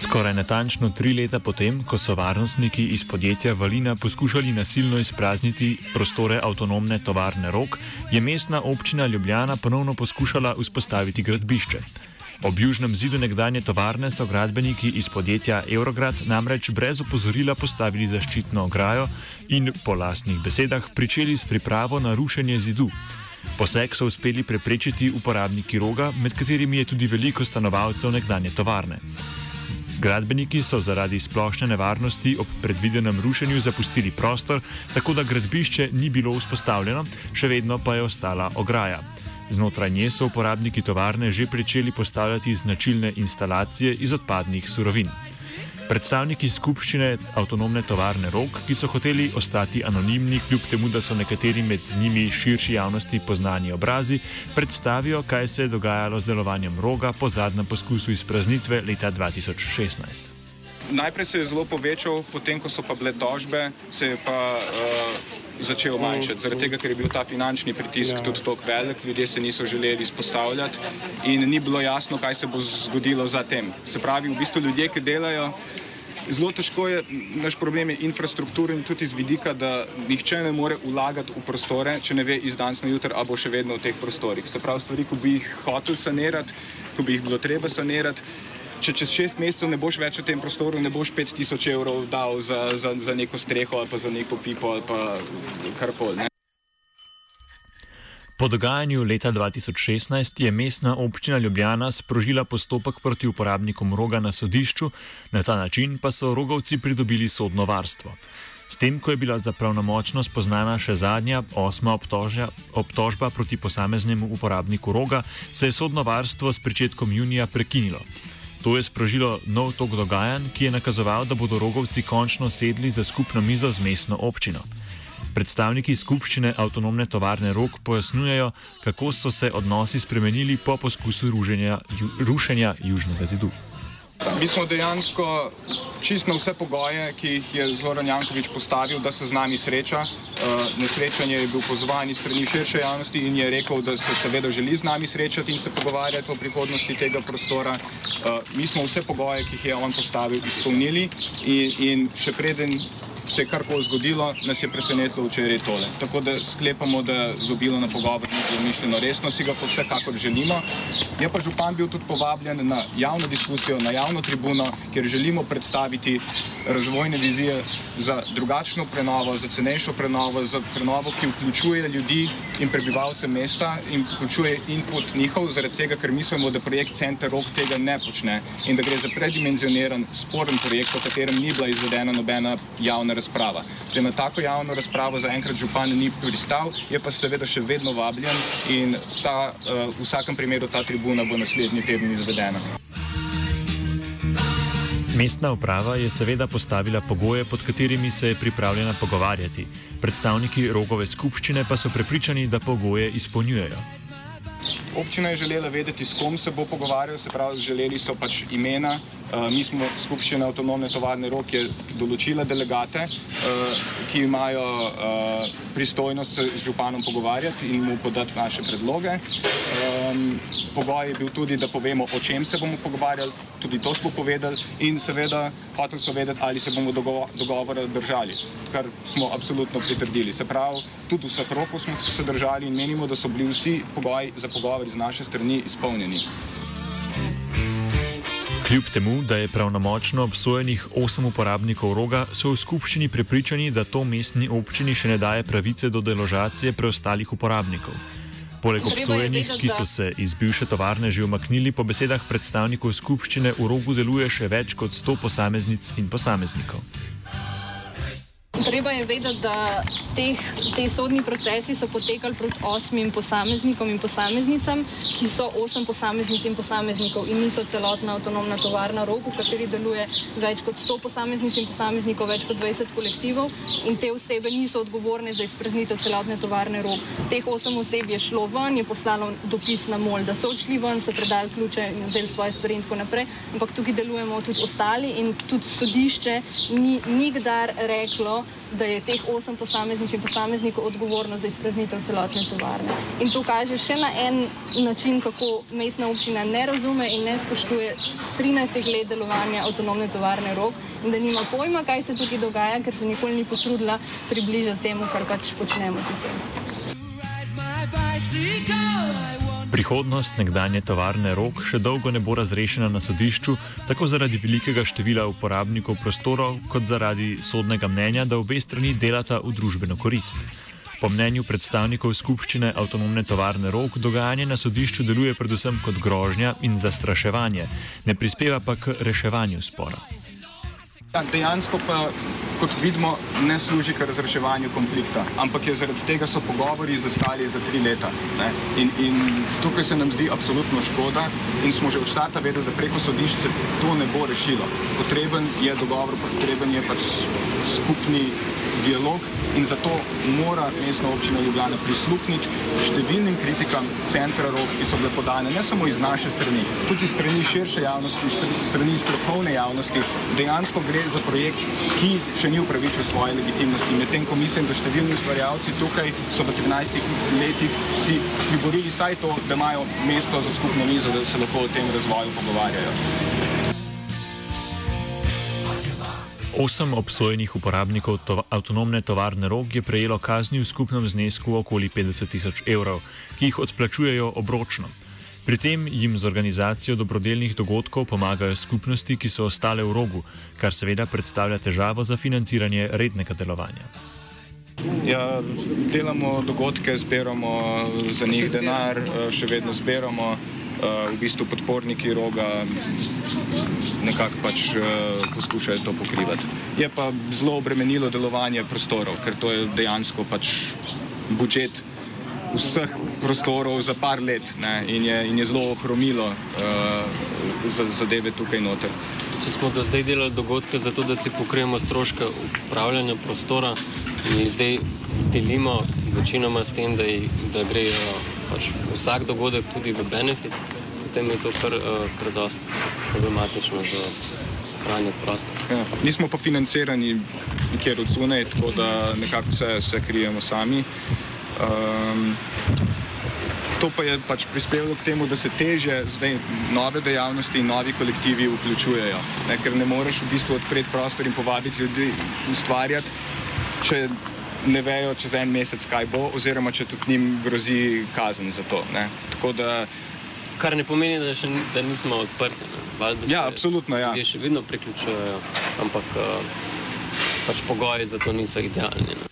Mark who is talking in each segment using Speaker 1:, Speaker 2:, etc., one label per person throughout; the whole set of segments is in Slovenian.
Speaker 1: Skoraj natančno tri leta potem, ko so varnostniki iz podjetja Valina poskušali nasilno izprazniti prostore avtonomne tovarne Rok, je mestna občina Ljubljana ponovno poskušala vzpostaviti gradbišče. Ob južnem zidu nekdanje tovarne so gradbeniki iz podjetja Eurograd namreč brez opozorila postavili zaščitno ograjo in po lastnih besedah pričeli s pripravo na rušenje zidu. Poseg so uspeli preprečiti uporabniki roga, med katerimi je tudi veliko stanovalcev nekdanje tovarne. Gradbeniki so zaradi splošne nevarnosti ob predvidenem rušenju zapustili prostor, tako da gradbišče ni bilo vzpostavljeno, še vedno pa je ostala ograja. Znotraj nje so uporabniki tovarne že začeli postavljati značilne instalacije iz odpadnih surovin. Predstavniki skupščine avtonomne tovarne Rok, ki so hoteli ostati anonimni, kljub temu, da so nekateri med njimi širši javnosti poznani obrazi, predstavijo, kaj se je dogajalo z delovanjem roga po zadnjem poskusu izpraznitve leta 2016.
Speaker 2: Najprej se je zelo povečal, potem ko so pa bile tožbe, se je pa uh, začel manjšati. Zaradi tega, ker je bil ta finančni pritisk ja. tudi tako velik, ljudje se niso želeli izpostavljati in ni bilo jasno, kaj se bo zgodilo zatem. Se pravi, v bistvu ljudje, ki delajo. Zelo težko je, naš problem je infrastruktura in tudi iz vidika, da nihče ne more vlagati v prostore, če ne ve iz danes na jutro, ali bo še vedno v teh prostorih. Se pravi, stvari, ko bi jih hotel sanirati, ko bi jih bilo treba sanirati, če čez šest mesecev ne boš več v tem prostoru, ne boš 5000 evrov dal za, za, za neko streho ali pa za neko pipo ali pa karkoli.
Speaker 1: Po dogajanju leta 2016 je mestna občina Ljubljana sprožila postopek proti uporabnikom roga na sodišču, na ta način pa so rogovci pridobili sodno varstvo. S tem, ko je bila za pravnomočno spoznana še zadnja, osma obtožja, obtožba proti posameznemu uporabniku roga, se je sodno varstvo s pričetkom junija prekinilo. To je sprožilo nov tok dogajanj, ki je nakazoval, da bodo rogovci končno sedli za skupno mizo z mestno občino. Predstavniki skupščine avtonomne tovarne Rok pojasnjujejo, kako so se odnosi spremenili po poskusu ruženja, ju, rušenja Južnega zidu.
Speaker 2: Mi smo dejansko čist na vse pogoje, ki jih je Zoran Jankovič postavil, da se z nami sreča. Uh, na srečanje je bil pozvan iz strani širše javnosti in je rekel, da se seveda želi z nami srečati in se pogovarjati o prihodnosti tega prostora. Uh, mi smo vse pogoje, ki jih je on postavil, izpolnili in, in še preden se je karkoli zgodilo, nas je presenetilo včeraj tole. Tako da sklepamo, da dobilo na pogovor ni bilo mišljeno resno, si ga pa vsekakor želimo. Je pa župan bil tudi povabljen na javno diskusijo, na javno tribuno, kjer želimo predstaviti razvojne vizije za drugačno prenovo, za cenejšo prenovo, za prenovo, ki vključuje ljudi in prebivalce mesta in vključuje input njihov, zaradi tega, ker mislimo, da projekt Center Rock tega ne počne in da gre za predimenzioniran, sporen projekt, o katerem ni bila izvedena nobena javna razprava. Zdaj, na tako javno razpravo zaenkrat župan ni pristal, je pa seveda še vedno vabljen in ta, uh, v vsakem primeru ta tribuna bo naslednji teden izvedena.
Speaker 1: Mestna uprava je seveda postavila pogoje, pod katerimi se je pripravljena pogovarjati. Predstavniki rogove skupščine pa so prepričani, da pogoje izpolnjujejo.
Speaker 2: Občina je želela vedeti, s kom se bo pogovarjal, se pravi, želeli so pač imena. Uh, mi smo skupščina avtonomne tovarne Rok je določila delegate, uh, ki imajo uh, pristojnost se z županom pogovarjati in mu podati naše predloge. Pogoj je bil tudi, da povemo, o čem se bomo pogovarjali, tudi to smo povedali in seveda hoteli so vedeti, ali se bomo dogovora držali, kar smo absolutno pritrdili. Se pravi, tudi vseh rokov smo se držali in menimo, da so bili vsi pogoji za pogovor iz naše strani izpolnjeni.
Speaker 1: Kljub temu, da je pravnomočno obsojenih osem uporabnikov roga, so v skupščini prepričani, da to mestni občini še ne daje pravice do deložacije preostalih uporabnikov. Poleg obsojenih, ki so se iz bivše tovarne že umaknili, po besedah predstavnikov skupščine v rogu deluje še več kot 100 posameznic in posameznikov.
Speaker 3: Treba je vedeti, da teh, te sodni procesi so potekali proti osmim posameznikom in posameznicam, ki so osem posameznic in posameznikov in niso celotna avtonomna tovarna rok, v kateri deluje več kot 100 posameznic in posameznikov, več kot 20 kolektivov in te osebe niso odgovorne za izpraznitev celotne tovarne rok. Teh osem oseb je šlo ven, je poslalo dopis na mol, da so odšli ven, so predali ključe in vzeli svoje stvari in tako naprej, ampak tukaj delujemo tudi ostali in tudi sodišče ni nikdar reklo, da je teh osem posameznic in posameznikov odgovorno za izpraznitev celotne tovarne. In to kaže še na en način, kako mestna občina ne razume in ne spoštuje 13 let delovanja avtonomne tovarne rok in da nima pojma, kaj se tukaj dogaja, ker se nikoli ni potrudila približati temu, kar pač počnemo tukaj.
Speaker 1: Prihodnost nekdanje tovarne Rok še dolgo ne bo razrešena na sodišču, tako zaradi velikega števila uporabnikov prostorov, kot zaradi sodnega mnenja, da obe strani delata v družbeno korist. Po mnenju predstavnikov skupščine avtonomne tovarne Rok, dogajanje na sodišču deluje predvsem kot grožnja in zastraševanje, ne prispeva pa k reševanju spora.
Speaker 2: Ja, dejansko pa, kot vidimo, ne služi k razreševanju konflikta, ampak je zaradi tega so pogovori zastali za tri leta. In, in tukaj se nam zdi absolutno škoda in smo že od starta vedeli, da preko sodišče to ne bo rešilo. Potreben je dogovor, potreben je pač skupni dialog in zato mora mestna občina Ljubljana prisluhniti številnim kritikam centra rok, ki so bile podane ne samo iz naše strani, tudi strani širše javnosti, strani strokovne javnosti. Dejansko gre za projekt, ki še ni upravičil svoje legitimnosti. Medtem ko mislim, da številni ustvarjalci tukaj so v 13 letih si priborili saj to, da imajo mesto za skupno mizo, da se lahko o tem razvoju pogovarjajo.
Speaker 1: Osem obsojenih uporabnikov to avtonomne tovarne rok je prejelo kazni v skupnem znesku okoli 50 tisoč evrov, ki jih odplačujejo obročno. Pri tem jim z organizacijo dobrodelnih dogodkov pomagajo skupnosti, ki so ostale v rogu, kar seveda predstavlja težavo za financiranje rednega delovanja.
Speaker 2: Ja, delamo dogodke, zbiramo za njih denar, še vedno zbiramo. V bistvu podporniki roga nekako pač uh, poskušajo to pokrivati. Je pa zelo obremenilo delovanje prostorov, ker to je dejansko pač budžet vseh prostorov za par let ne, in, je, in je zelo ohromilo uh, zadeve tukaj noter.
Speaker 4: Če smo do zdaj delali dogodke zato, da si pokrijemo stroške upravljanja prostora in zdaj delimo večinoma s tem, da, da gre pač vsak dogodek tudi v benefit, potem je to kar uh, predost problematično za ohranjati prostor.
Speaker 2: Ja, nismo pa financirani nikjer od zunaj, tako da nekako vse, vse krijemo sami. Um, to pa je pač prispevalo k temu, da se teže zdaj nove dejavnosti in novi kolektivi vključujejo. Ne, ker ne moreš v bistvu odpreti prostor in povabiti ljudi ustvarjati, če ne vejo čez en mesec, kaj bo, oziroma če tudi njim grozi kazen za to. Ne. Tako da
Speaker 4: Kar ne pomeni, da, še, da nismo odprti. Val,
Speaker 2: ja, absolutno. Ja.
Speaker 4: Ljudje še vedno priključujejo, ampak uh, pač pogoji za to niso idealni. Ne.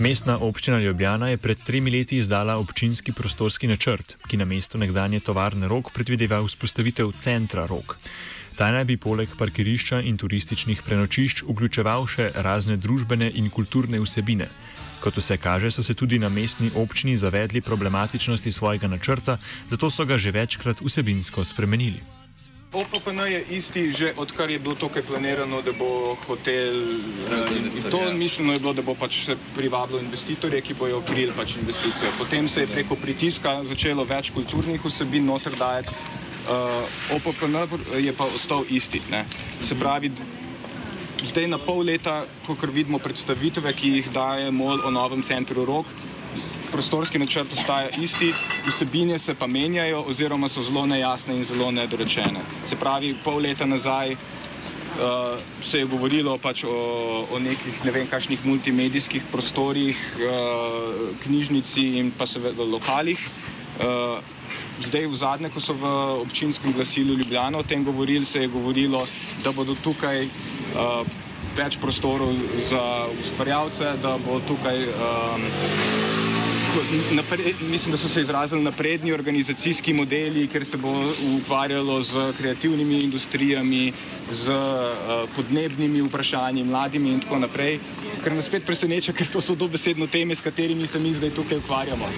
Speaker 1: Mestna občina Ljubljana je pred tremi leti izdala občinski prostorski načrt, ki na mesto nekdanje tovarne Rok predvideva vzpostavitev centra Rok. Ta naj bi poleg parkirišča in turističnih prenočišč vključeval še razne družbene in kulturne vsebine. Kot vse kaže, so se tudi na mestni občini zavedli problematičnosti svojega načrta, zato so ga že večkrat vsebinsko spremenili.
Speaker 2: OPPN je isti, že odkar je bilo tukaj planirano, da bo hotel. Eh, to mišljeno je bilo, da bo pač se privabilo investitorje, ki bojo krili pač investicijo. Potem se je preko pritiska začelo več kulturnih vsebin noter dajati. Uh, eh, OPPN je pa ostal isti. Ne. Se pravi, zdaj na pol leta, kot vidimo predstavitve, ki jih daje MOL o novem centru ROK, prostorski načrt ostaja isti, vsebine se pa menjajo oziroma so zelo nejasne in zelo nedorečene. Se pravi, pol leta nazaj uh, se je govorilo pač o, o nekih ne vem kakšnih multimedijskih prostorih, uh, knjižnici in pa seveda lokalih. Uh, Zdaj, v zadnje, ko so v občinskem glasilu Ljubljana o tem govorili, se je govorilo, da bodo tukaj uh, več prostorov za ustvarjalce, da bo tukaj um, napre, mislim, da so se izrazili napredni organizacijski modeli, ker se bo ukvarjalo z kreativnimi industrijami, z uh, podnebnimi vprašanji, mladimi in tako naprej. Ker nas spet preseneča, ker to so dobesedno teme, s katerimi se mi zdaj tukaj ukvarjamo.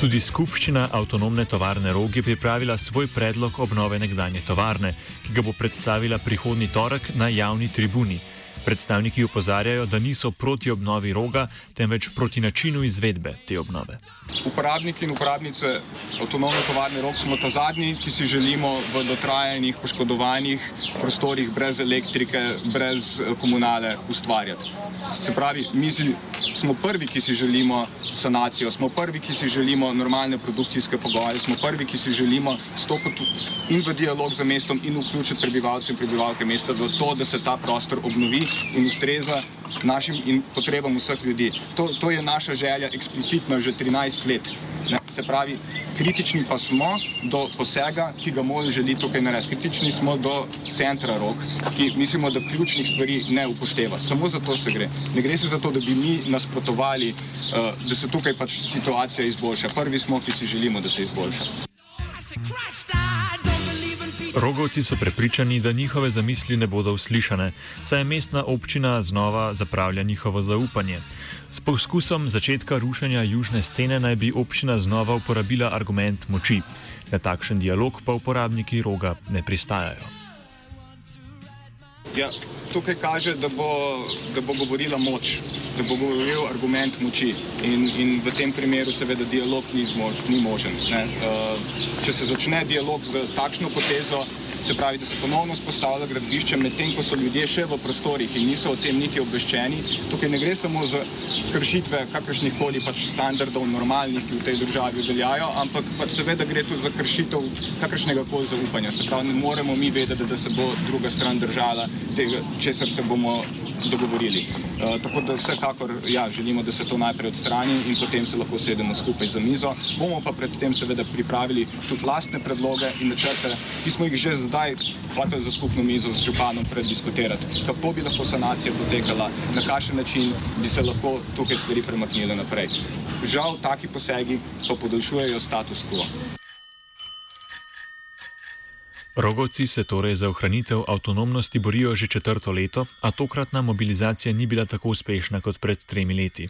Speaker 1: Tudi skupščina avtonomne tovarne Rog je pripravila svoj predlog obnove nekdanje tovarne, ki ga bo predstavila prihodnji torek na javni tribuni. Predstavniki upozarjajo, da niso proti obnovi roga, temveč proti načinu izvedbe te obnove.
Speaker 2: Uporabniki in uporabnice avtonomne tovarne rok smo ta zadnji, ki si želimo v dotrajanih, poškodovanih prostorih brez elektrike, brez eh, komunale ustvarjati. Se pravi, mi smo prvi, ki si želimo sanacijo, smo prvi, ki si želimo normalne produkcijske pogoje, smo prvi, ki si želimo stopiti in v dialog z mestom in vključiti prebivalce in prebivalke mesta v to, da se ta prostor obnovi in ustreza našim in potrebam vseh ljudi. To, to je naša želja eksplicitno že 13 let. Ne? Se pravi, kritični pa smo do posega, ki ga MOL želi tukaj narediti. Kritični smo do centra rok, ki mislimo, da ključnih stvari ne upošteva. Samo za to se gre. Ne gre se za to, da bi mi nasprotovali, uh, da se tukaj pač situacija izboljša. Prvi smo, ki si želimo, da se izboljša.
Speaker 1: Rogovci so prepričani, da njihove zamisli ne bodo uslišane, saj je mestna občina znova zapravlja njihovo zaupanje. S poskusom začetka rušenja južne stene naj bi občina znova uporabila argument moči. Na takšen dialog pa uporabniki roga ne pristajajo.
Speaker 2: Ja, tukaj kaže, da bo, da bo govorila moč, da bo govoril argument moči. In, in v tem primeru, seveda, dialog ni, zmož, ni možen. Uh, če se začne dialog z takšno potezo, se pravi, da se ponovno spostavlja gradbišče, medtem ko so ljudje še v prostorih in niso o tem niti obveščeni. Tukaj ne gre samo za kršitve kakršnih koli pač standardov normalnih, ki v tej državi veljajo, ampak pač seveda gre tudi za kršitev kakršnega koli zaupanja. Se pravi, ne moremo mi vedeti, da se bo druga stran držala tega, česar se bomo dogovorili. Uh, tako da vsekakor ja, želimo, da se to najprej odstrani in potem se lahko sedemo skupaj za mizo. Bomo pa predtem seveda pripravili tudi lastne predloge in načrte, ki smo jih že zdaj hoteli za skupno mizo z županom prediskutirati. Kako bi lahko sanacija potekala, na kakšen način bi se lahko tukaj stvari premaknile naprej. Žal, taki posegi pa podaljšujejo status quo.
Speaker 1: Rogovci se torej za ohranitev avtonomnosti borijo že četrto leto, a tokratna mobilizacija ni bila tako uspešna kot pred tremi leti.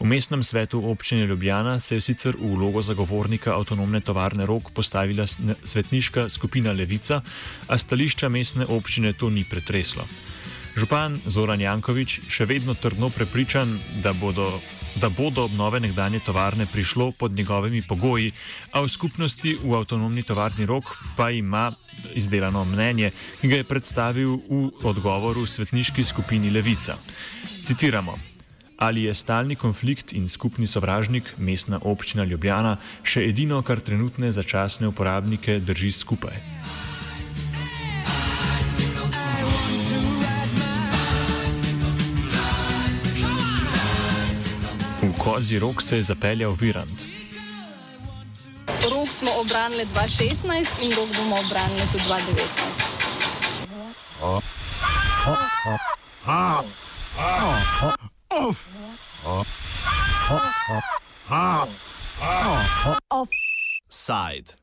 Speaker 1: V mestnem svetu občine Ljubljana se je sicer v vlogo zagovornika avtonomne tovarne rok postavila svetniška skupina Levica, a stališča mestne občine to ni pretreslo. Župan Zoran Jankovič še vedno trdno prepričan, da bodo da bo do obnove nekdanje tovarne prišlo pod njegovimi pogoji, a v skupnosti v avtonomni tovarni rok pa ima izdelano mnenje, ki ga je predstavil v odgovoru svetniški skupini Levica. Citiramo. Ali je stalni konflikt in skupni sovražnik mestna občina Ljubljana še edino, kar trenutne začasne uporabnike drži skupaj? Kozi rok se je zapeljal Virant.
Speaker 3: Rok smo obranili 2016 in rok bomo obranili tudi 2019.
Speaker 1: Offside.